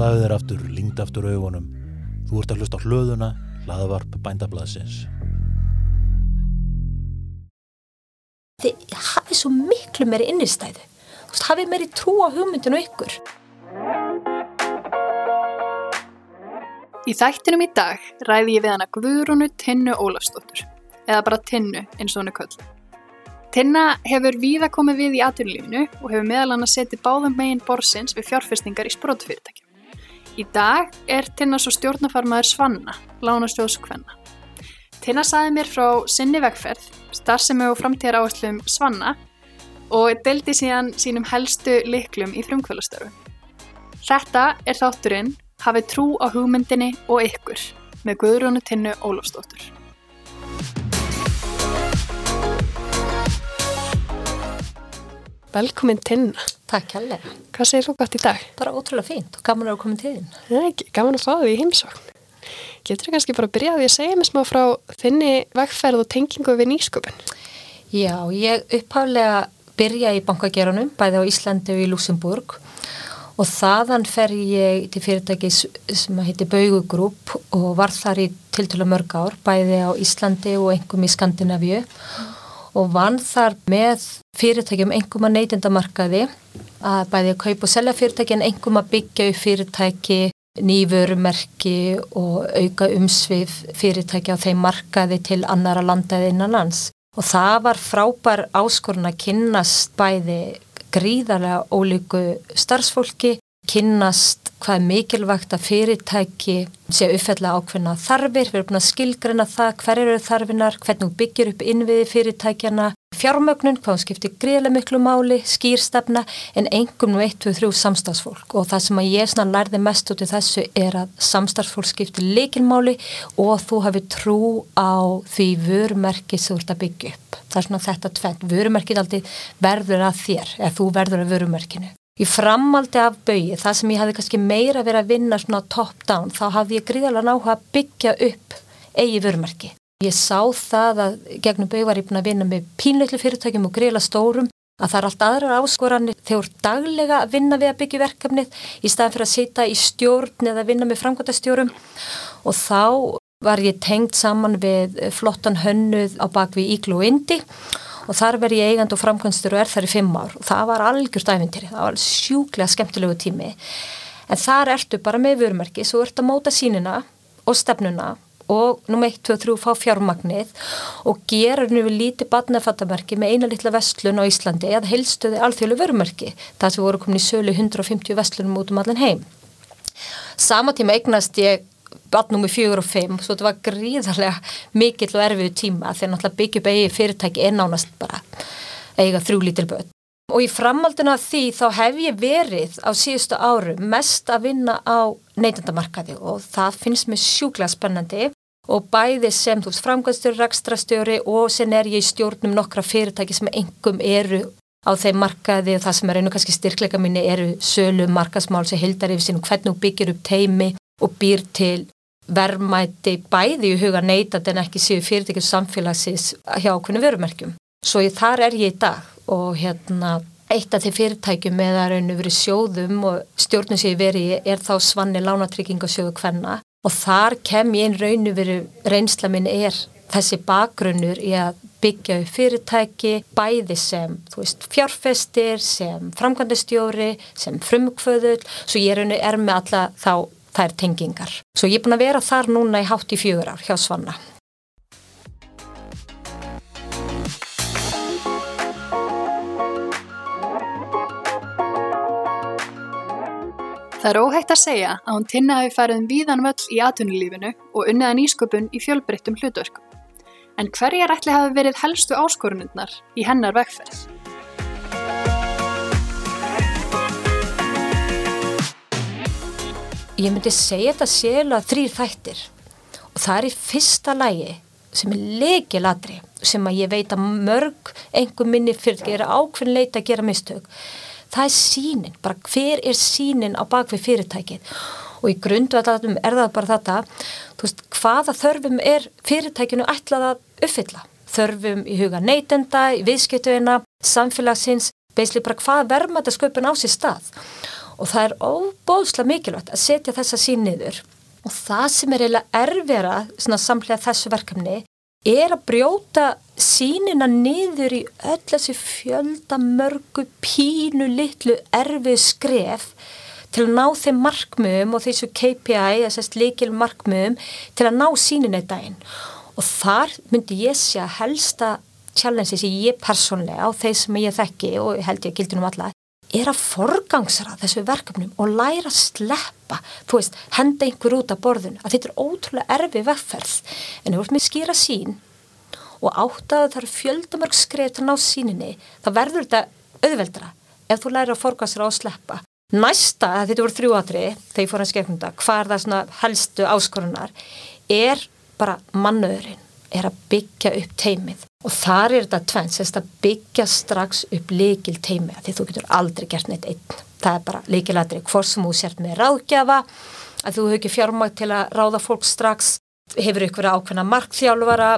Slaðu þér aftur, lingd aftur augunum. Þú ert að hlusta á hlöðuna, hlaðavarp bændablaðsins. Þið hafið svo miklu meiri innistæðu. Þú veist, hafið meiri trú á hugmyndinu ykkur. Í þættinum í dag ræði ég við hana Guðrúnu Tinnu Ólafsdóttur, eða bara Tinnu eins og er köll. Tinna hefur víða komið við í atvinnulífinu og hefur meðal hann að setja báðum megin borsins við fjárfestingar í sprótfyrirtækjum. Í dag er Tinna svo stjórnafarmaður Svanna, lánastjóðskvenna. Tinna saði mér frá sinni vegferð, starfsemi og framtíðar áherslum Svanna og deldi síðan sínum helstu liklum í frumkvölastöru. Þetta er þátturinn Hafið trú á hugmyndinni og ykkur með Guðrúnu Tinnu Ólafsdóttur. Velkomin Tinna. Takk hérlega. Hvað segir þú gott í dag? Bara ótrúlega fínt og gaman að komin til þín. Það er ekki, gaman að fá því í heimsókn. Getur þú kannski bara að byrja að því að segja mér smá frá þinni vegferð og tengingu við nýsköpun? Já, ég upphaflega byrja í bankagerunum, bæði á Íslandi og í Luxemburg og þaðan fer ég til fyrirtækis sem heitir Baugugrúp og var þar í tiltölu mörg ár, bæði á Íslandi og engum í Skandinavíu og vann þar með fyrirtækjum engum að neytindamarkaði að bæði að kaupa og selja fyrirtæki en engum að byggja upp fyrirtæki nývörumerki og auka umsvið fyrirtæki á þeim markaði til annara landaði innan lands. Og það var frábær áskorun að kynnast bæði gríðarlega ólíku starfsfólki, kynnast hvað er mikilvægt að fyrirtæki sé uppfella ákveðna þarfir, við erum búin að skilgrena það, hver eru þarfinar, hvernig byggir upp innviði fyrirtækjana, fjármögnun, hvað skiptir greiðlega miklu máli, skýrstefna, en engum nú 1, 2, 3 samstagsfólk og það sem að ég lærði mest út í þessu er að samstagsfólk skiptir leikilmáli og þú hafi trú á því vörumerki sem þú ert að byggja upp. Það er svona þetta tvent, vörumerkin aldrei verður að þér, eða þú verður að vörumerkinu. Í framaldi af baui, það sem ég hafði kannski meira verið að vinna svona top down, þá hafði ég gríðalega náhuga að byggja upp eigi vörumerki. Ég sá það að gegnum baui var ég búin að vinna með pínleiklu fyrirtækjum og gríðalega stórum, að það er allt aðrar áskoranir þegar daglega að vinna við að byggja verkefnið í staðan fyrir að sita í stjórn eða vinna með framkvæmtastjórum og þá var ég tengt saman við flottan hönnuð á bakvið Íglu og Indi og þar verði ég eigand og framkvæmstur og er þar í fimm ár. Og það var algjört æfintýri, það var sjúklega skemmtilegu tími. En þar ertu bara með vörumerki, svo ertu að móta sínina og stefnuna og með 1, 2, 3 fá fjármagnið og gera nú lítið badnafattamerki með eina litla vestlun á Íslandi eða helstuði alþjóðlu vörumerki. Það sem voru komin í sölu 150 vestlunum út um allan heim. Sama tíma eignast ég badnum í fjögur og fimm, svo þetta var gríðarlega mikill og erfiðu tíma þegar náttúrulega byggja upp eigi fyrirtæki er nánast bara eiga þrjú lítil börn. Og í framhaldinu af því þá hef ég verið á síðustu áru mest að vinna á neytendamarkaði og það finnst mér sjúklega spennandi og bæði sem þú veist framgæðstjóri, rekstrastjóri og sen er ég í stjórnum nokkra fyrirtæki sem engum eru á þeim markaði og það sem er einu kannski styrkleika minni eru sölu markasmál sem hildar yfir sínum hvernig þú byggir upp teimi og býr til verðmæti bæði í huga neytat en ekki síðu fyrirtækjum samfélagsins hjá okkurnu vörumerkjum. Svo ég, þar er ég í dag og hérna eitt af því fyrirtækjum með að raun og verið sjóðum og stjórnum sem ég verið er þá svanni lánatrygginga sjóðu hvenna og þar kem ég einn raun og verið reynsla minn er þessi bakgrunnur í að byggja upp fyrirtæki bæði sem veist, fjárfestir, sem framkvæmdastjóri, sem frumkvöðul, svo ég er, er með alla þá þær tengingar. Svo ég er búin að vera þar núna í hátt í fjögur ár hjá Svanna. Það er óhægt að segja að hún tinna hafi farið um víðan völl í atvinnulífinu og unniða nýsköpun í fjölbreyttum hlutverkum. En hverjar ætli hafi verið helstu áskorunundnar í hennar vegferð? Ég myndi segja þetta sérlega þrýr þættir og það er í fyrsta lægi sem er leikiladri sem að ég veit að mörg engum minni fyrir að gera ákveðin leita að gera mistök. Það er sínin, bara hver er sínin á bakvið fyrirtækið og í grundvæðatum er það bara þetta, þú veist, hvaða þörfum er fyrirtækinu ætlað að uppfylla? Þörfum í huga neytenda, í viðskiptuina, samfélagsins, beisli bara hvað verma þetta sköpun á sér stað og það er óbóðslega mikilvægt að setja þessa sín niður. Og það sem er eiginlega erfera samlega þessu verkefni er að brjóta sínina niður í öll þessi fjöldamörgu pínu litlu erfið skref til að ná þeim markmiðum og þessu KPI, þessast líkil markmiðum til að ná sínina í daginn. Og þar myndi ég sé að helsta challenge sem ég persónlega á þeir sem ég þekki og held ég að gildinum alla er að forgangsra þessu verkefnum og læra að sleppa, þú veist, henda einhver út af borðun, að þetta er ótrúlega erfi vegferð, en ef þú ert með skýra sín og áttaðu þar fjöldamörg skreif til að ná síninni, þá verður þetta auðveldra ef þú læra að forgangsra og sleppa. Næsta, þetta voru þrjúatri, þegar ég fór að skefnum þetta, hvað er það helstu áskorunar, er bara mannöðurinn, er að byggja upp teimið og þar er þetta tvenn, sérst að byggja strax upp leikil teimi því þú getur aldrei gert neitt einn. Það er bara leikilatri, hvort sem þú sért með ráðgjafa, að þú hefur ekki fjármægt til að ráða fólk strax hefur ykkur ákveðna markþjálfara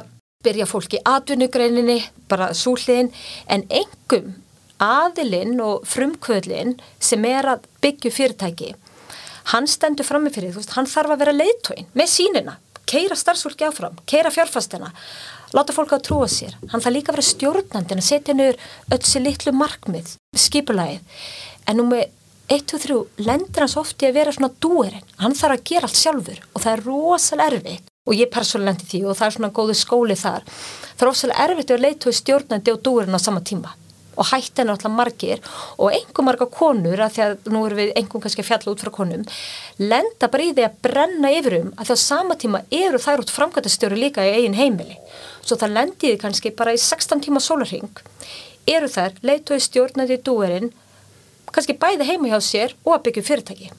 byrja fólk í atvinnugreininni bara súliðin, en engum aðilinn og frumkvöðlinn sem er að byggja fyrirtæki hann stendur framifyrir, hann þarf að vera leiðtóin með sínina, keira starfsfólki áfram, keira fjárfastina láta fólk að trúa sér. Hann það líka að vera stjórnandin að setja niður öll sér litlu markmið, skipulagið. En nú með 1 og 3 lendir hans ofti að vera svona dúerinn. Hann þarf að gera allt sjálfur og það er rosalega erfitt. Og ég persónuleg lendi því og það er svona góðu skóli þar. Það er rosalega erfitt að leita í stjórnandi og dúerinn á sama tíma og hættin er alltaf margir. Og engum marga konur að því að nú erum við engum kannski að fjalla út frá konum lenda bara í því að brenna yfirum að því á sama tíma eru þær út framkvæmtastjóri líka í eigin heimili. Svo það lendiði kannski bara í 16 tíma sólarhing eru þær leituði stjórnandi í dúerinn kannski bæði heima hjá sér og að byggja fyrirtæki.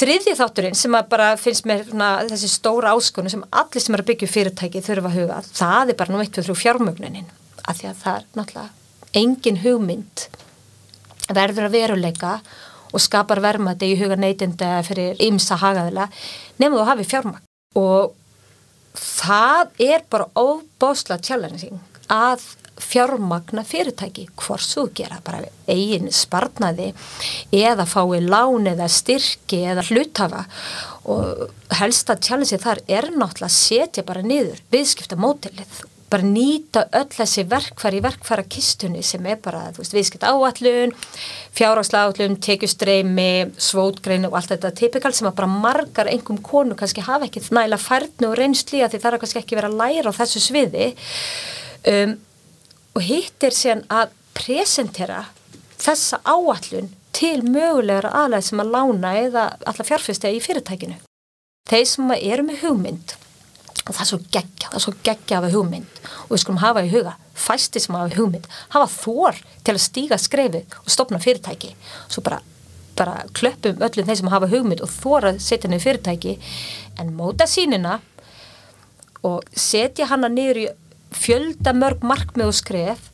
Þriðji þátturinn sem að bara finnst mér þessi stóra áskonu sem allir sem er að byggja fyrirtæki þurfa að huga það er bara nú eitt fyrir fjármögnunin. Af því að það er náttúrulega engin hugmynd verður að veruleika og skapar vermaði í huga neytinda fyrir ymsa hagaðila nefnum þú hafi fjármagn. Og það er bara óbásla challenging að fjármagna fyrirtæki hvort svo gera bara eigin sparnaði eða fái lán eða styrki eða hlutafa og helsta challenge þar er náttúrulega að setja bara niður viðskipta mótilið bara nýta öll þessi verkfæri í verkfæra kistunni sem er bara, þú veist, viðskipt áallun, fjárháslagallun, tekjustreimi, svótgrein og allt þetta typikal sem að bara margar engum konu kannski hafa ekki næla færnu og reynsli að því það er kannski ekki verið að læra á þessu sviði um, og hitt er síðan að presentera þessa áallun til mögulegra aðlæð sem að lána eða alla fjárfyrstegi í fyrirtækinu. Þeir sem eru með hugmynd það er svo geggja, það er svo geggja af hugmynd. Og við skulum hafa í huga fæsti sem hafa hugmynd, hafa þór til að stíga skreifi og stopna fyrirtæki. Svo bara, bara klöppum öllum þeir sem hafa hugmynd og þóra setja niður fyrirtæki. En móta sínina og setja hana niður í fjölda mörg markmið og skref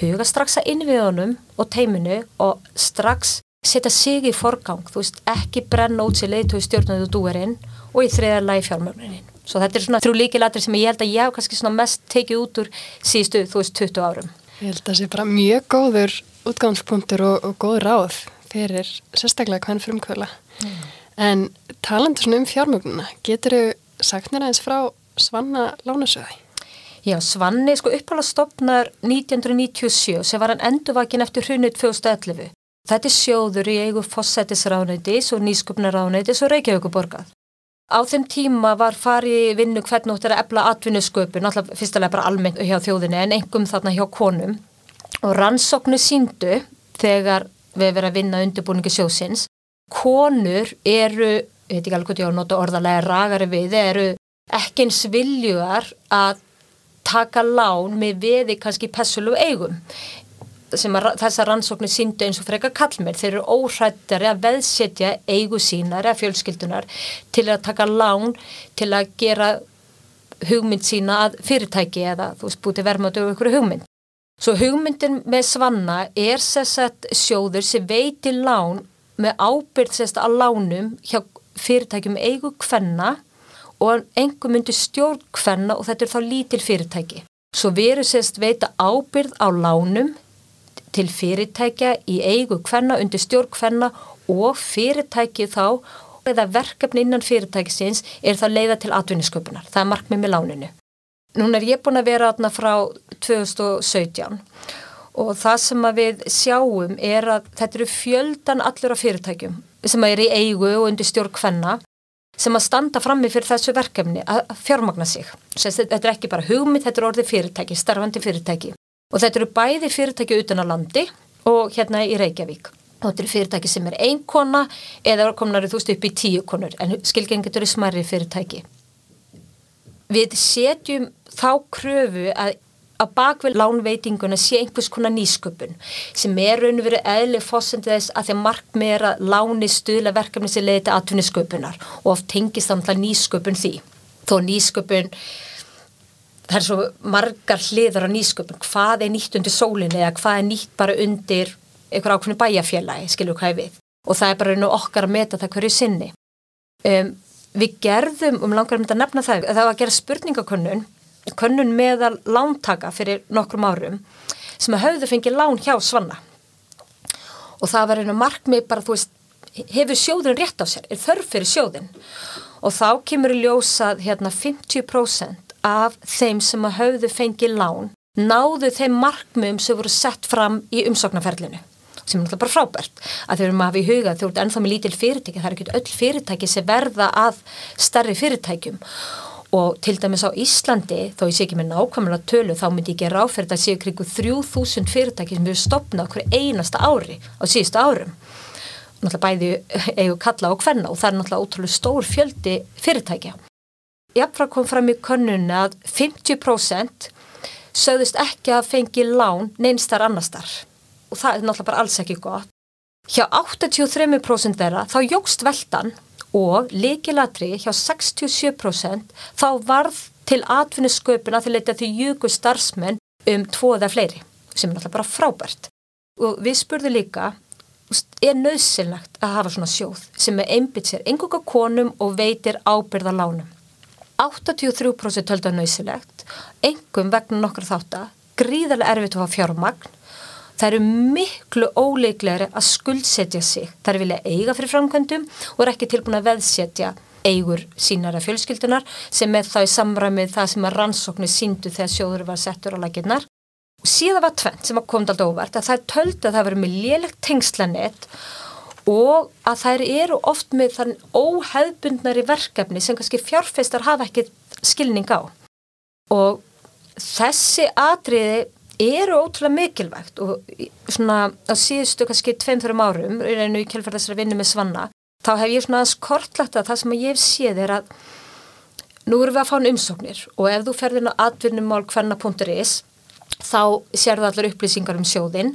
huga strax að innviðunum og teiminu og strax setja sig í forgang, þú veist, ekki brenna út sér leiðtói stjórnandi og dúerinn og í þriðar lægi fjármögnunin Svo þetta er svona þrjú líkilatri sem ég held að ég hef kannski svona mest tekið út úr síðustu, þú veist, 20 árum. Ég held að það sé bara mjög góður útgangspunktur og, og góð ráð fyrir sérstaklega hvern frumkvöla. Mm. En talandur svona um fjármögnuna, getur þau sagt mér aðeins frá Svanna Lánasöði? Já, Svanni sko uppála stopnar 1997 sem var hann endurvakin eftir hrunið 2011. Þetta er sjóður í eigu fósætisránætis og nýsköpnarránætis og Reykjavíkuborgað. Á þeim tíma var farið vinnu hvernig út er að ebla atvinnusköpun, alltaf fyrstulega bara almennt hjá þjóðinni en engum þarna hjá konum og rannsóknu síndu þegar við verðum að vinna undirbúningi sjósins. Konur eru, ég veit ekki alveg hvort ég á að nota orðalega ragari við, eru ekki eins viljuar að taka lán með veði kannski pessulu eigum sem að þessa rannsóknir síndu eins og frekar kallmér, þeir eru óhrættari að veðsetja eigu sínar eða fjölskyldunar til að taka lán til að gera hugmynd sína að fyrirtæki eða þú veist búti vermaðu um einhverju hugmynd. Svo hugmyndin með Svanna er sérstætt sjóður sem veiti lán með ábyrð sérstætt að lánum hjá fyrirtækjum eigu kvenna og engum myndi stjórn kvenna og þetta er þá lítil fyrirtæki. Svo veru sérst veita ábyrð á lánum til fyrirtækja í eigu hvenna undir stjórn hvenna og fyrirtæki þá eða verkefni innan fyrirtækisins er það leiða til atvinnisköpunar. Það er markmið með láninu. Núna er ég búin að vera aðna frá 2017 og það sem við sjáum er að þetta eru fjöldan allur af fyrirtækjum sem er í eigu og undir stjórn hvenna sem að standa frammi fyrir þessu verkefni að fjármagna sig. Þetta er ekki bara hugmynd, þetta er orðið fyrirtæki, starfandi fyrirtæki og þetta eru bæði fyrirtæki utan á landi og hérna í Reykjavík. Og þetta eru fyrirtæki sem er ein kona eða komnar þú veist upp í tíu konur en skilgengitur er smærri fyrirtæki. Við setjum þá kröfu að að bakvið lánveitinguna sé einhvers konar nýsköpun sem er raun og verið eðli fósendið þess að er að láni stuðla verkefni sem leiði til atvinnisköpunar og oft tengist þannig nýsköpun því. Þó nýsköpun, það er svo margar hliðar á nýsköpun, hvað er nýtt undir sólinni eða hvað er nýtt bara undir einhver ákveðinu bæjafélagi, skilur hvað ég við. Og það er bara og okkar að meta það hverju sinni. Um, við gerðum, um langar að mynda að nefna það, það var að gera spurningakönnun könnun meðal lántaka fyrir nokkrum árum sem að höfðu fengið lán hjá Svanna og það var einu markmið bara þú veist hefur sjóðin rétt á sér, er þörf fyrir sjóðin og þá kemur í ljósað hérna 50% af þeim sem að höfðu fengið lán náðu þeim markmiðum sem voru sett fram í umsóknarferlinu sem er náttúrulega bara frábært að þau eru maður við huga þú ert ennþá með lítil fyrirtæki, það er ekki öll fyrirtæki sem verða að starri fyrirtækjum og til dæmis á Íslandi, þó ég sé ekki með nákvæmlega tölu, þá myndi ég ekki ráðferð að séu krigu 3000 fyrirtæki sem eru stopnað okkur einasta ári á síðustu árum. Náttúrulega bæði eigu kalla og hvenna og það er náttúrulega ótrúlega stór fjöldi fyrirtækja. Jafnfra kom fram í könnuna að 50% sögðist ekki að fengi lán neinstar annastar og það er náttúrulega bara alls ekki gott. Hjá 83% þeirra þá jógst veldan og líkilatri hjá 67% þá varð til atvinnesköpuna til þetta því júku starfsmenn um tvo eða fleiri sem er náttúrulega bara frábært. Og við spurðum líka er nöðsynlegt að hafa svona sjóð sem er einbit sér engunga konum og veitir ábyrða lánum 83% hölda nöðsynlegt engum vegna nokkur þátt að gríðarlega erfitt að hafa fjármagn Það eru miklu óleiklegri að skuldsetja sig. Það eru vilja eiga fyrir framkvæmdum og er ekki tilbúin að veðsetja eigur sínara fjölskyldunar sem með þá í samræmið það sem að rannsóknir síndu þegar sjóður var settur á laginnar. Síðan var tvent sem að komið alltaf óvart að það er töldu að það verið með lélegt tengslanett og að þær eru oft með þann óheðbundnari verkefni sem kannski fjárfeistar hafa ekki skilning á. Og þessi atriði eru ótrúlega mikilvægt og svona á síðustu kannski tveim-þurum árum reynu í kjálfur þessari vinnu með Svanna þá hef ég svona skortlagt að það sem ég hef séð er að nú erum við að fá um umsóknir og ef þú ferðin á atvinnumál hverna.is þá sér það allar upplýsingar um sjóðin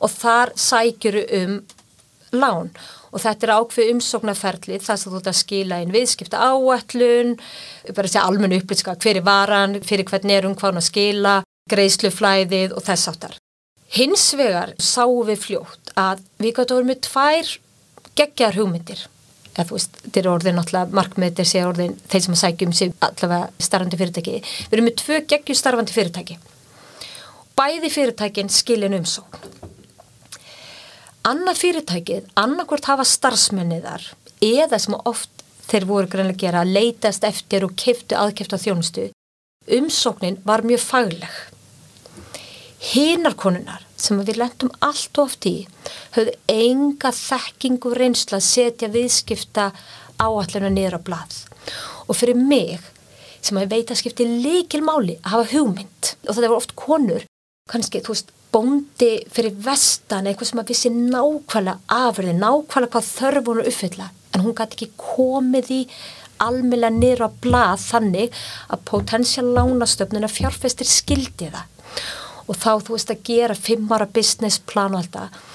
og þar sækjuru um lán og þetta er ákveð umsóknarferðli þar sem þú ert að skila inn viðskipta áallun, bara segja almennu upplýsingar hver er varan, fyrir hvern er um hvað hann að skila greiðsluflæðið og þess áttar. Hins vegar sáum við fljótt að við gætu orðið með tvær geggjar hugmyndir. Eða þú veist, þetta er orðin náttúrulega markmiðir sé orðin þeir sem að sækjum sér allavega starfandi fyrirtæki. Við erum með tvö geggjur starfandi fyrirtæki. Bæði fyrirtækin skilin umsókn. Annað fyrirtækið, annarkvört hafa starfsmenniðar eða sem oft þeir voru greinlega gera að leitast eftir og keftu aðkeftu á þjónustu. Umsóknin var mjög fagleg. Hinarkonunar sem við lendum allt oft í höfðu enga þekkingu reynsla að setja viðskipta áallinu niður á blað. Og fyrir mig sem að veit að skipti líkil máli að hafa hugmynd og þetta voru oft konur kannski, þú veist, bóndi fyrir vestan eitthvað sem að vissi nákvæmlega afverði, nákvæmlega hvað þörf hún er uppfylla. En hún gæti ekki komið í niður á blað þannig að potensial lánastöfnuna fjárfestir skildi það. Og þá þú veist að gera fimmara business plan og alltaf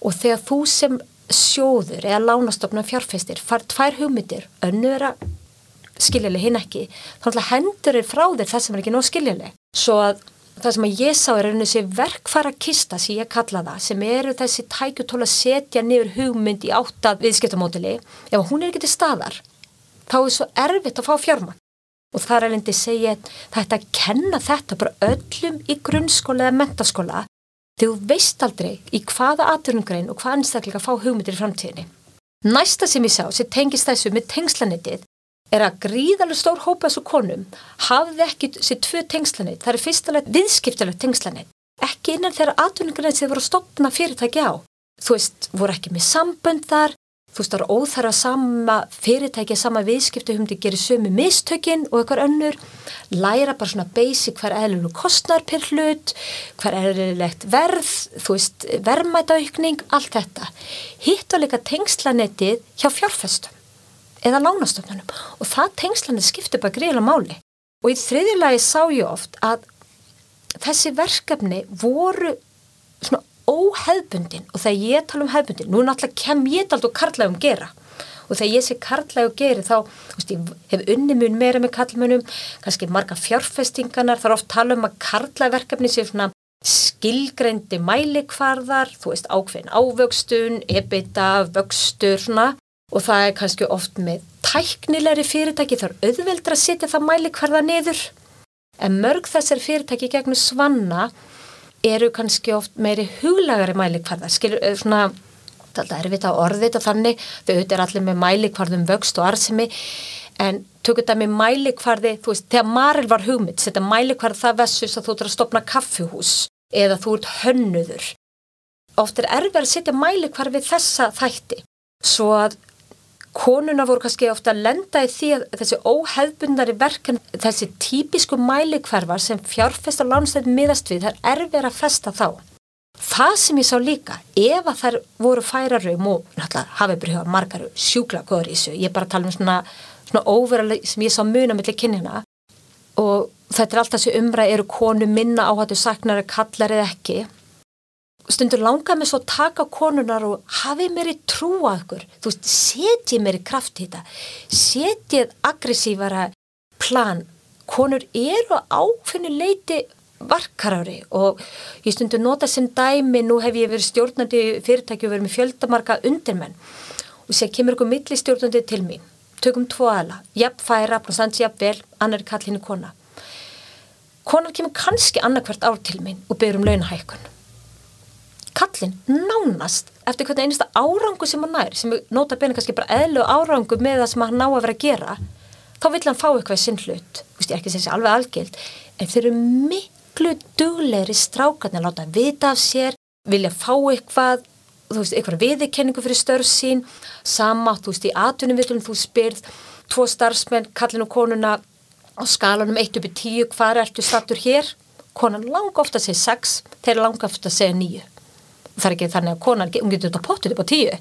og þegar þú sem sjóður eða lánastöfnuna fjárfestir far tvær hugmyndir, önnu er að skiljuleg hinn ekki, þá hendur er frá þér það sem er ekki nóg skiljuleg svo að það sem að ég sá er einu þessi verkfæra kista sem ég kalla það sem eru þessi tækjutól að setja niður hugmynd í áttað viðskiptamódili ef hún er ekki til staðar þá er svo erfitt að fá fjármann og það er alveg að segja þetta að kenna þetta bara öllum í grunnskóla eða mentaskóla þú veist aldrei í hvaða atvinnugrein og hvaða einstakleika fá hugmyndir í framtíðinni. Næsta sem ég sá, sem tengist þessu með tengslanetið, er að gríðarlega stór hópa þessu konum hafði ekki sér tvö tengslanett. Það er fyrstulega viðskiptilegt tengslanett. Ekki innan þeirra atvinnugrein sem voru að stopna fyrirtæki á. Þú veist, voru ekki með sambönd þar, þú veist, það eru óþara sama fyrirtæki, sama viðskiptu humdi gerir sömu mistökin og eitthvað önnur læra bara svona basic hver eðlunum kostnar per hlut hver eðlulegt verð þú veist, verðmætaukning allt þetta. Hitt var líka tengslanettið hjá fjárfestum eða lánastöfnunum og það tengslanett skiptir bara gríðilega máli. Og í þriðjulegi sá ég oft að þessi verkefni voru svona óhefbundin og þegar ég tala um hefbundin, nú náttúrulega kem ég alltaf karlægum gera. Og þegar ég sé karlægum geri þá veist, hef unni mun meira með karlmunum kannski marga fjárfestinganar þar oft tala um að karlægverkefni sé svona skilgreindi mælikvarðar þú veist ákveðin ávöxtun ebita, vöxtur svona og það er kannski oft með tæknilegri fyrirtæki þar auðveldra að setja það mælikvarða niður. En mörg þessar fyrirtæki gegnum svanna eru kannski oft meiri huglagari mælikvarðar, skilur, eh, svona, það er erfitt að orði þetta þannig, þau auðvitað er allir með mælikvarðum vöxt og arðsemi, en tökur þetta með mælikvarði, þú veist, þegar Maril var hugmynd, setja mælikvarð það vessus að þú ert að stopna kaffuhús eða þú ert hönnuður. Oft er erfið að setja mælikvarð við þessa þætti, svo að konuna voru kannski ofta að lenda í því að þessi óheðbundari verkan, þessi típisku mælikverfar sem fjárfesta lánstæðin miðast við, það er erfið að festa þá. Það sem ég sá líka, ef að þær voru færarum og náttúrulega hafið byrjuð margar sjúkla góður í þessu, ég er bara að tala um svona, svona óverðarlega sem ég sá muna mellir kynina og þetta er alltaf þessi umræð, eru konu minna áhættu saknar að kallar eða ekki stundur langar mig svo að taka konunar og hafi mér í trúa ykkur. Þú veist, setjið mér í kraft í þetta. Setjið aggressívara plan, konur eru áfinni leiti varkarári og ég stundur nota sem dæmi, nú hef ég verið stjórnandi fyrirtæki og verið með fjöldamarka undirmenn. Og sé, kemur ykkur milli stjórnandi til mín, tökum tvo aðla jafn færa, prosent jafn vel, annar kallinu kona. Konar kemur kannski annarkvært ár til mín og byrjum launahækun kallin nánast eftir hvernig einasta árangu sem hann nær sem nota beina kannski bara eðlu árangu með það sem hann ná að vera að gera þá vil hann fá eitthvað sinn hlut. Ég ekki að segja alveg algild en þeir eru miklu duglegri strákarnir að láta vita af sér vilja fá eitthvað veist eitthvað viðkenningu fyrir störf sín. Sama þú veist í atvinnum þú spyrð tvo starfsmenn kallin og konuna á skalanum 1 uppi 10 hvað ertu stattur hér? Konan langa ofta að segja 6 þeir langa ofta að segja 9 það er ekki þannig að konan, hún getur þetta potið upp á tíu.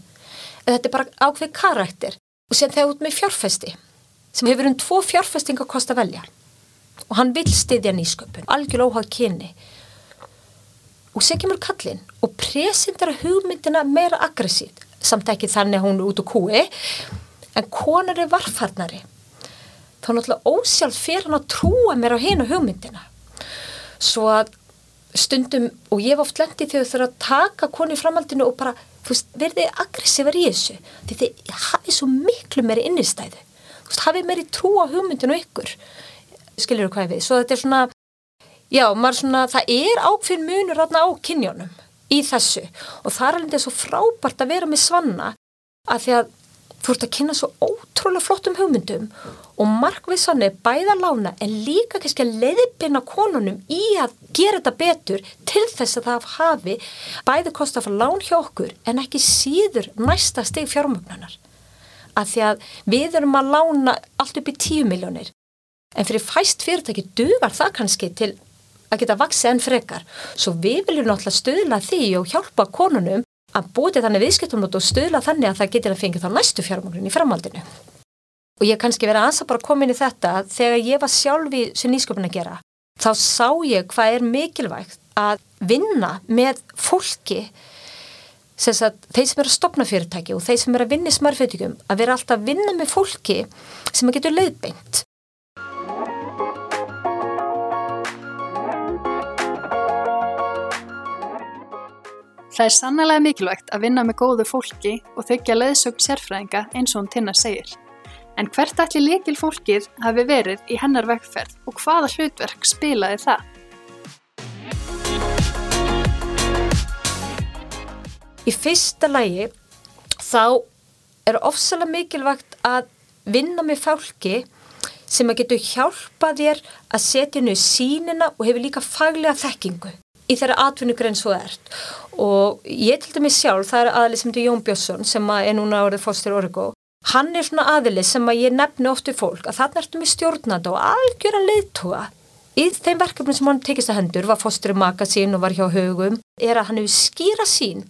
En þetta er bara ákveð karakter. Og sen þegar út með fjárfesti sem hefur um tvo fjárfestinga kost að velja. Og hann vil stiðja nýsköpun algjör óhag kynni og sen kemur kallin og presentara hugmyndina meira aggressív. Samt ekki þannig að hún er út úr kúi en konar er varfarnari þá náttúrulega ósjálf fyrir hann að trúa mér á hinu hugmyndina. Svo að stundum og ég hef oft lendið þegar þú þurfa að taka koni framhaldinu og bara, þú veist, verðið aggressívar í þessu? Því þið hafið svo miklu meiri innistæðu, þú veist, hafið meiri trú á hugmyndinu ykkur. Skiljur þú hvað ég við, svo þetta er svona já, maður svona, það er ákveðin munur á kynjónum í þessu. Og það er alveg svo frábært að vera með svanna að því að þú ert að kynna svo ótrúlega flottum hugmyndum og markviðsann er bæða lána en líka kannski að leiðbina konunum í að gera þetta betur til þess að það hafi bæði kosti að fara lán hjá okkur en ekki síður næsta steg fjármögnunar. Að því að við erum að lána allt upp í 10 miljónir en fyrir fæst fyrirtæki dugar það kannski til að geta vaksið enn frekar. Svo við viljum náttúrulega stöðla því og hjálpa konunum að búti þannig viðskiptum og stöðla þannig að það getur að fengja þá næstu fjármögnun í framhaldinu. Og ég kannski verið aðeins að bara koma inn í þetta þegar ég var sjálfi sem nýsköpun að gera þá sá ég hvað er mikilvægt að vinna með fólki að þeir sem eru að stopna fyrirtæki og þeir sem eru að vinna í smarfyrirtækjum að vera alltaf að vinna með fólki sem að getur leiðbeint Það er sannlega mikilvægt að vinna með góðu fólki og þykja leðsögn sérfræðinga eins og hún tinnar segir. En hvert ætli líkil fólkið hafi verið í hennar vegferð og hvaða hlutverk spilaði það? Í fyrsta lagi þá er ofsalega mikilvægt að vinna með fólki sem að getur hjálpa þér að setja nú sínina og hefur líka faglega þekkingu í þeirra atvinnugrein svo ert og ég til dæmis sjálf, það er aðlið sem heitir Jón Björnsson sem er núna árið fórstur Origo hann er svona aðlið sem að ég nefni oft við fólk að þarna ertu með stjórnanda og algjöran leiðtúa í þeim verkefnum sem hann tekist að hendur var fórstur magasín og var hjá hugum er að hann hefur skýra sín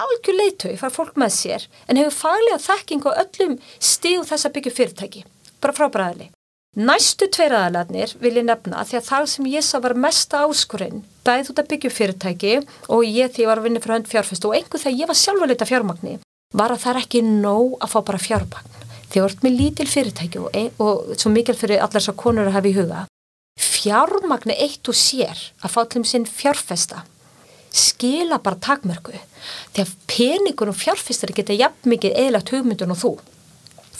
algjör leiðtúi, far fólk með sér en hefur faglega þekking á öllum stíð þess að byggja fyrirtæki. Bara frábæraðli. Næstu tveir aðalarnir vil ég nefna því að það sem ég sá var mesta áskurinn bæði út að byggja fyrirtæki og ég því ég var að vinna frá hönd fjárfest og einhver þegar ég var sjálf að leita fjármagni var að það er ekki nóg að fá bara fjármagn. Þið vart með lítil fyrirtæki og, og svo mikil fyrir allar svo konur að hafa í huga. Fjármagni eitt og sér að fá til um sinn fjárfesta skila bara takmörku því að peningur og fjárfestari geta jafn mikið eðlagt hugmyndun og þú.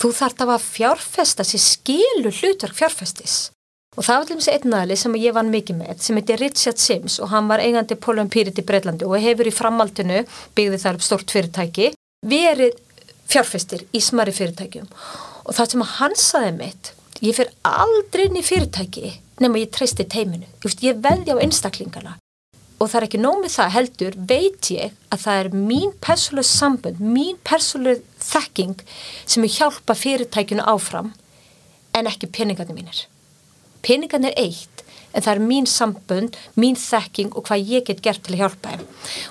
Þú þart að fjárfesta sér skilu hlutverk fjárfestis. Og það var til þessi einnæli sem ég vann mikið með, sem heiti Richard Sims og hann var eigandi Polum Pyrit í Breitlandi og hefur í framaldinu, byggði þar upp stort fyrirtæki, verið fjárfestir í smari fyrirtækjum. Og það sem hann saði mitt, ég fyrir aldrei inn í fyrirtæki nema ég treysti teiminu. Ég veði á einstaklingana og það er ekki nómið það heldur veit ég að það er mín persónuleg sambund, mín persónuleg þekking sem er hjálpa fyrirtækinu áfram en ekki peningarnir mínir. Peningarnir er eitt en það er mín sambund, mín þekking og hvað ég get gert til að hjálpa þeim.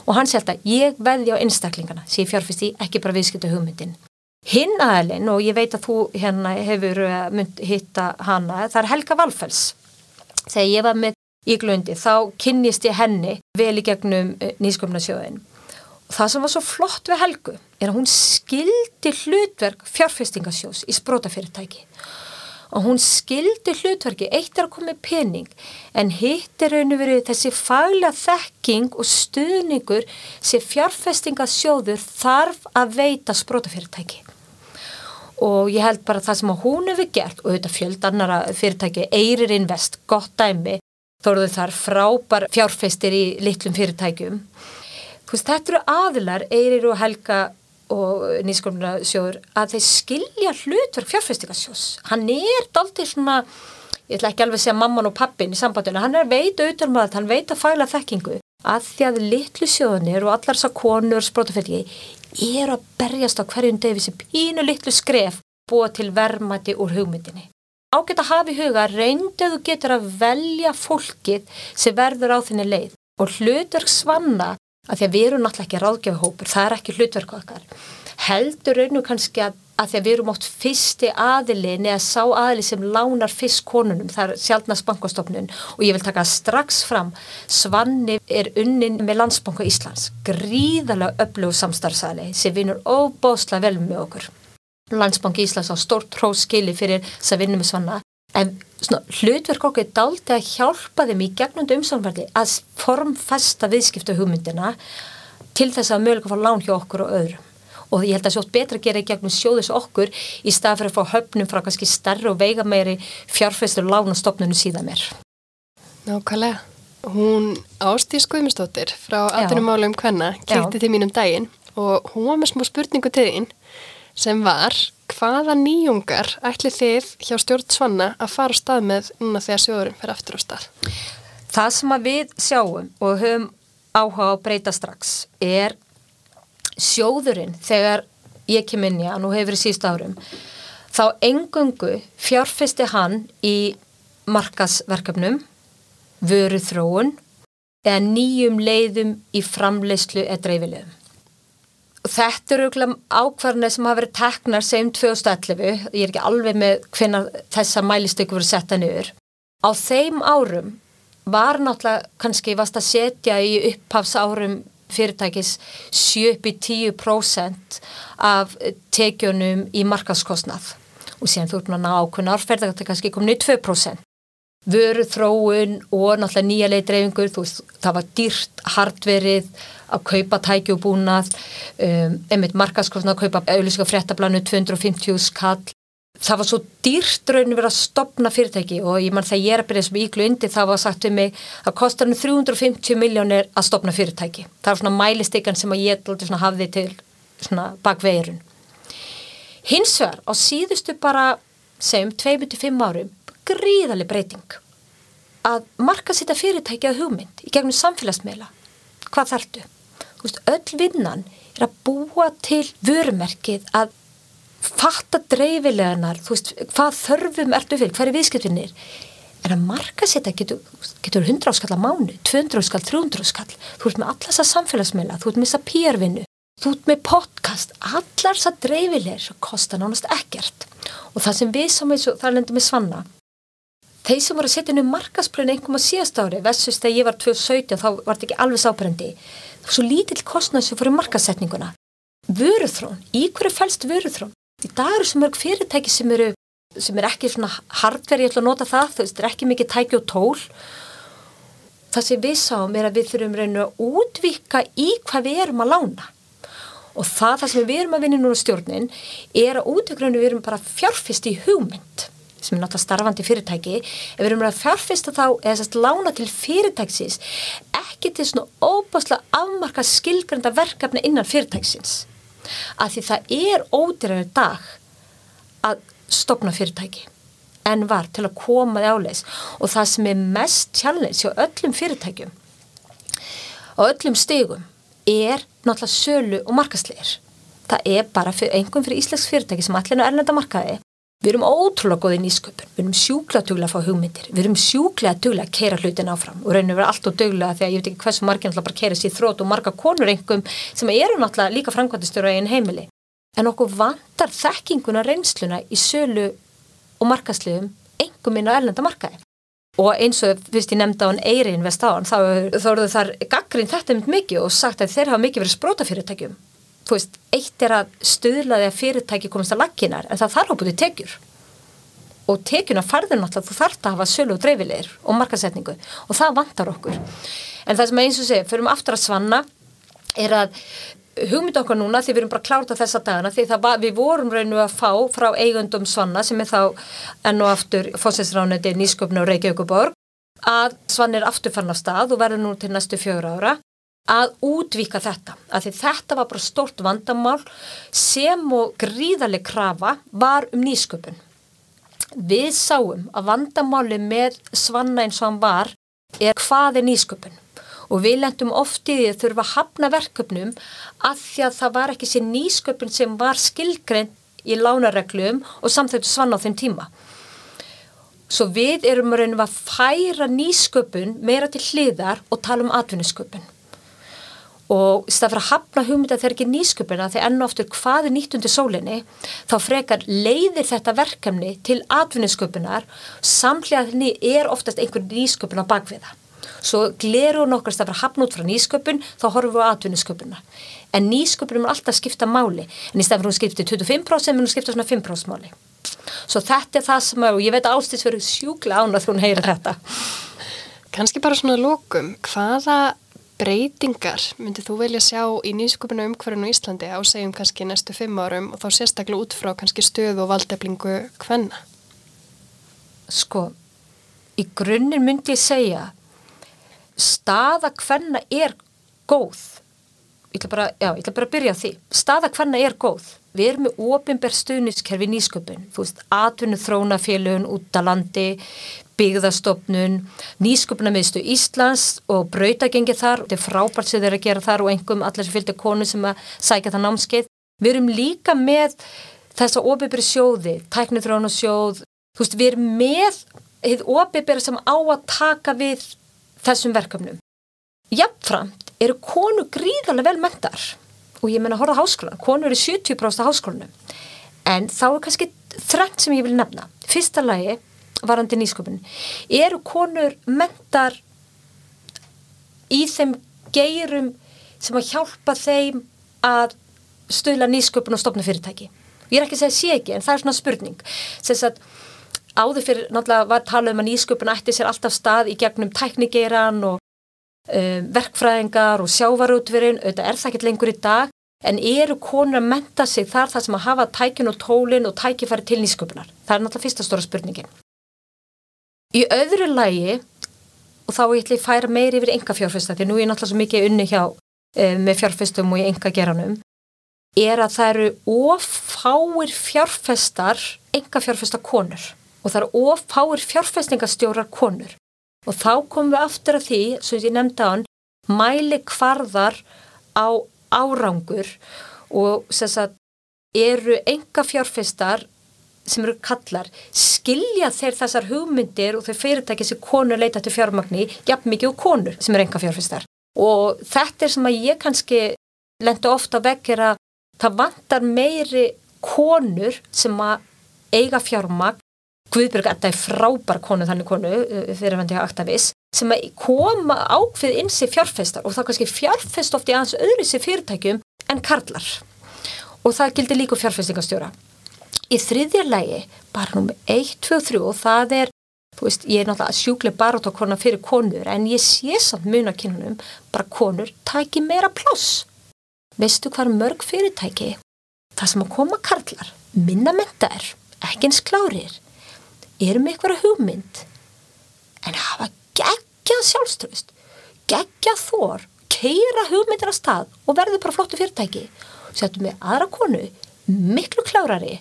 Og hann sé alltaf, ég veði á einstaklingana sem ég fjárfist í, ekki bara viðskipta hugmyndin. Hinn aðelinn, og ég veit að þú hérna hefur uh, hitta hana, það er Helga Valfells. Þegar ég var með í glundi þá kynnist ég henni vel í gegnum eh, nýsköpnarsjóðin það sem var svo flott við Helgu er að hún skildi hlutverk fjárfestingasjós í sprótafyrirtæki og hún skildi hlutverki eitt er að koma með pening en hitt er raun og verið þessi faglega þekking og stuðningur sem fjárfestingasjóður þarf að veita sprótafyrirtæki og ég held bara það sem hún hefur gert og þetta fjöld annara fyrirtæki Eirir Invest, gott dæmi eru þar frábær fjárfeistir í litlum fyrirtækjum. Veist, þetta eru aðilar, Eirir og Helga og nýskomna sjóður að þeir skilja hlutverk fjárfestingasjós. Hann er daldið svona, ég ætla ekki alveg að segja mamman og pappin í sambandinu, hann er veit auðvitað um að hann veit að fæla þekkingu að því að litlu sjóðunir og allar þessar konur sprótafætti er að berjast á hverjum degi þessi pínu litlu skref búa til vermati úr hugmyndinni ágætt að hafa í huga reyndu þú getur að velja fólkið sem verður á þinni leið og hlutverk svanna að því að við erum náttúrulega ekki ráðgjöfuhópur, það er ekki hlutverk okkar. Heldur raunum kannski að, að því að við erum ótt fyrsti aðilin eða sá aðili sem lánar fyrst konunum, það er sjálfnast bankastofnun og ég vil taka strax fram, Svanni er unnin með landsbanka Íslands, gríðalega öflug samstarfsæli sem vinur óbóðslega vel með okkur. Landsbanki Íslands á stort hróskili fyrir þess að vinna með svanna en svona, hlutverk okkur er daldi að hjálpa þeim í gegnundu umsamverði að formfesta viðskipta hugmyndina til þess að mögulega fá lán hjá okkur og öðrum. Og ég held að sjótt betra að gera í gegnum sjóðis okkur í stað fyrir að fá höfnum frá kannski starri og veiga meiri fjárfæstur lánastofnunum síðan mér. Nákvæmlega. Hún Ástís Guðmustóttir frá Atunumálum Kvenna kýtti til mínum daginn og hún var með smá spurningu til þín sem var hvaða nýjungar ætli þið hjá stjórn Svanna að fara á stað með núna þegar sjóðurinn fer aftur á stað? Það sem við sjáum og höfum áhuga að breyta strax er sjóðurinn þegar ég kem inn í hann og hefur í síst árum þá engungu fjárfesti hann í markasverkefnum, vöru þróun eða nýjum leiðum í framleyslu eða dreifilegum þetta eru ákvarðinir sem hafa verið teknar sem 2011, ég er ekki alveg með hvernig þessa mælistöku voru setta niður. Á þeim árum var náttúrulega kannski vast að setja í upphafs árum fyrirtækis 7-10% af tekjunum í markaskostnað og síðan þú erum að ná ákveðin árferð þetta kannski komin í 2%. Vöru þróun og náttúrulega nýja leidreifingur, það var dýrt hardverið að kaupa tækjubúnað, um, einmitt markaskostna að kaupa auðvitað fréttablanu 250 skall, það var svo dýrt rauninu verið að stopna fyrirtæki og ég mann þegar ég er að byrja sem íglu undir það var sagt við mig að kostar hann 350 miljónir að stopna fyrirtæki. Það er svona mælistekan sem ég hafði til bakveirun. Hins vegar á síðustu bara segjum 2-5 árum gríðarlega breyting að marka fyrirtæki að hugmynd í gegnum samfélagsmeila. Hvað þartu? Öll vinnan er að búa til vörumerkið að fatta dreifileganar, hvað þörfum ertu fyrir, hver er viðskiptinir? En að marka setja getur, getur 100 áskall að mánu, 200 áskall, 300 áskall, þú ert með alla þessa samfélagsmeila, þú ert með þessa pýrvinnu, þú ert með podcast, allar þessa dreifilegar kostar nánast ekkert. Og það sem við sem við, það lendum við svanna, þeir sem voru að setja inn um markasplönu einhverjum á síðast ári, vessust þegar ég var 2017, þá var þetta ekki alveg sábrendi, var svo lítill kostnað sem í markasetninguna. Vöruþrón, í hverju fælst vöruþrón? Í dag eru svo mörg fyrirtæki sem eru, sem er ekki svona hardverð, ég ætla að nota það, þú veist, það er ekki mikið tæki og tól. Það sem við sáum er að við þurfum reynu að útvika í hvað við erum að lána. Og það, það sem við erum að vinna núna stjórnin, er að útvikraunu við erum bara fjárfist í hugmynd, sem er náttúrulega starfandi fyrirtæki, ef við erum að fjárfista þá, eða sérst lána til fyrirtæksins, ekki til svona óbáslega afmarka skilgrenda verkefni innan fyrirtæksins að því það er ódýrar dag að stopna fyrirtæki en var til að koma því áleis. Og það sem er mest challenge á öllum fyrirtækjum á öllum stegum er náttúrulega sölu og markasleir það er bara fyrir, einhvern fyrir íslensk fyrirtæki sem allir er erlenda markaði Við erum ótrúlega góðið nýsköpun, við erum sjúklega duglega að fá hugmyndir, við erum sjúklega duglega að keira hlutin áfram og að vera allt og duglega að ég veit ekki hversu margir náttúrulega bara keira sér þrótt og marga konur einhverjum sem eru náttúrulega líka framkvæmdastjóra í einn heimili. En okkur vantar þekkinguna reynsluna í sölu og markasliðum einhverjum inn á ellenda markaði. Og eins og fyrst ég nefndi á hann Eirin vest á hann þá, þá eru þar gaggrinn þetta mikið og sagt að þeir hafa mikið verið sprótafyrirtækjum þú veist, eitt er að stuðlaði að fyrirtæki komast að lakkinar en það þarf að búið tekjur. Og tekjuna farður náttúrulega þú þarf að hafa sölu og dreifilegir og markasetningu og það vantar okkur. En það sem eins og sé, fyrir um aftur að svanna er að hugmynda okkar núna því við erum bara klárt á þessa dagana því var, við vorum reynu að fá frá eigundum svanna sem er þá enn og aftur fósinsránandi nýsköpna og Reykjavíkuborg að svann er aftur fann á stað og verður nú til næstu fjögur ára að útvíka þetta, að því þetta var bara stort vandamál sem og gríðarlega krafa var um nýsköpun. Við sáum að vandamáli með svanna eins og hann var er hvað er nýsköpun og við lendum oft í því að þurfa að hafna verkefnum að því að það var ekki sér nýsköpun sem var skilgrein í lánareglum og samþættu svanna á þeim tíma. Svo við erum að færa nýsköpun meira til hliðar og tala um atvinnisköpun og í stað fyrir að hafna hugmynda þegar ekki nýsköpuna þegar enn og aftur hvað er nýtt undir sólinni þá frekar leiðir þetta verkefni til atvinninsköpunar samlega er oftast einhver nýsköpun á bakviða svo gleru nokkar stað fyrir að hafna út frá nýsköpun þá horfum við á atvinninsköpuna en nýsköpunum er alltaf að skipta máli. En í stað fyrir að hún skipti 25% en hún skipta svona 5% máli. Svo þetta er það sem að, og ég veit að ástins verið sjúkla án að þú heyrir þetta. Kanski bara svona lókum, hvaða breytingar myndið þú velja sjá í nýsköpuna umhverfinu í Íslandi á segjum kannski næstu fimm árum og þá sérstaklega út frá kannski stöð og valdeflingu hvenna? Sko, í grunnir myndi ég segja staða hvenna er góð. Ég ætla bara, já, ég ætla bara að byrja á því. Staða hvenna er góð. Við erum með ofinberð stuðniskerfi nýsköpun, þú veist, atvinnu þrónafélögun út á landi, byggðastofnun, nýsköpunarmiðstu Íslands og brautagengi þar, þetta er frábært sem þeir að gera þar og einhverjum allir sem fylgir konu sem að sækja það námskeið. Við erum líka með þessa óbyrri sjóði, tæknithrónasjóð, þú veist, við erum með þið óbyrri sem á að taka við þessum verkefnum. Jafnframt eru konu gríðarlega vel mentar og ég menna að horfa á háskólan, konu eru 70% á háskólanum, en þá er kannski þrengt sem ég vil nefna. Fyrsta lagi varandi nýsköpun eru konur mentar í þeim geirum sem að hjálpa þeim að stöðla nýsköpun og stopna fyrirtæki ég er ekki að segja sé ekki en það er svona spurning þess að áður fyrir náttúrulega var talað um að nýsköpun ætti sér alltaf stað í gegnum tæknigeiran og um, verkfræðingar og sjávarútverin auðvitað er það ekki lengur í dag En eru konur að menta sig þar það sem að hafa tækin og tólin og tækifæri til nýsköpunar? Það er náttúrulega fyrsta stóra spurningin. Í öðru lægi, og þá ég ætla að færa meiri yfir enga fjárfesta, því nú er ég náttúrulega svo mikið unni hjá e, með fjárfestum og í enga geranum, er að það eru ofáir fjárfestar, enga fjárfesta konur og það eru ofáir fjárfestingastjórar konur. Og þá komum við aftur að því, sem ég nefndi á hann, mæli kvarðar á árangur og sagt, eru enga fjárfestar sem eru kallar, skilja þeir þessar hugmyndir og þau fyrirtæki sem konur leita til fjármagni, jafn mikið og konur sem eru enga fjárfestar. Og þetta er sem að ég kannski lendu ofta vekk er að það vantar meiri konur sem að eiga fjármagn Guðbjörg Edda er frábær konu þannig konu fyrirvendiga eh, aktavis sem að koma ákveð inn sér fjárfestar og það kannski fjárfest ofti aðeins öðru sér fyrirtækjum en karlar og það gildir líka fjárfestingastjóra. Í þriðja lægi, bara númið 1, 2, 3 og það er, þú veist, ég er náttúrulega sjúkleg barátókona fyrir konur en ég sé samt mun að kynunum bara konur tæki meira pláss. Veistu hvað mörg fyrirtæki? Það sem að koma karlar, minna mentar, ekki eins klárir eru með eitthvað hugmynd en hafa geggjað sjálfströst geggjað þór keira hugmyndir að stað og verður bara flottu fyrirtæki setjum við aðra konu miklu klárari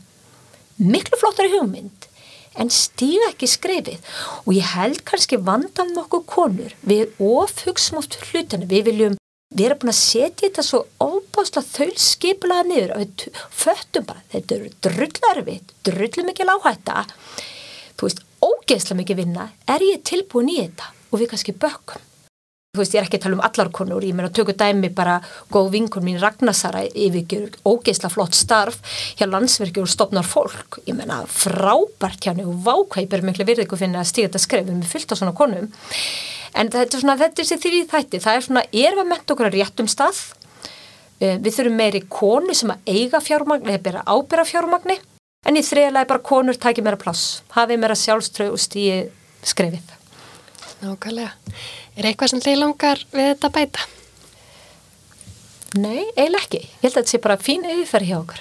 miklu flottari hugmynd en stíga ekki skrifið og ég held kannski vandan nokkuð konur. Við ofhugsum oft hlutinu við viljum við erum búin að setja þetta svo óbásla þaulskiplaða niður og við föttum bara, þetta eru drullarvið drullum ekki láhætta þú veist, ógeðslega mikið vinna, er ég tilbúin í þetta? Og við kannski bökkum. Þú veist, ég er ekki að tala um allar konur, ég meina að tökja dæmi bara góð vinkun mín Ragnarsara yfirgjur ógeðslega flott starf. Hjá landsverkjur og stopnar fólk, ég meina frábært henni og vákvæpir miklu virðingu finna að stíða þetta skrefum með fyllt á svona konum. En þetta er svona, þetta er sér því þætti, það er svona, erum við ment okkur að réttum stað, eh, við þurfum meiri konu sem að eiga fjármagni eða bera ábyrra fjármagni. En í þriðlega er bara konur tækið að pláss, hafið að sjálfströð. Nákvæmlega. Er eitthvað sem þið langar við þetta bæta? Nei, eiginlega ekki. Ég held að þetta sé bara fín yfirferð hjá okkur.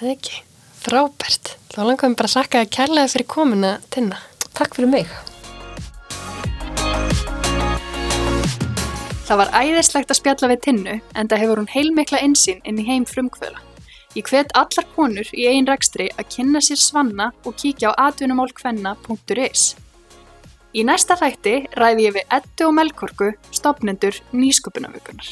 Það ekki. Frábært. Þá langar við bara að sakka að kærlega fyrir komuna tinna. Takk fyrir mig. Það var æðislegt að spjalla við tinnu en það hefur hún heilmikla einsýn inn í heim frumkvöla. Ég hvet allar konur í einn rekstri að kynna sér svanna og kíkja á atvinnumálkvenna.is. Í næsta þætti ræði ég við Ettu og Melkorku, stopnendur Nýsköpunavökunar.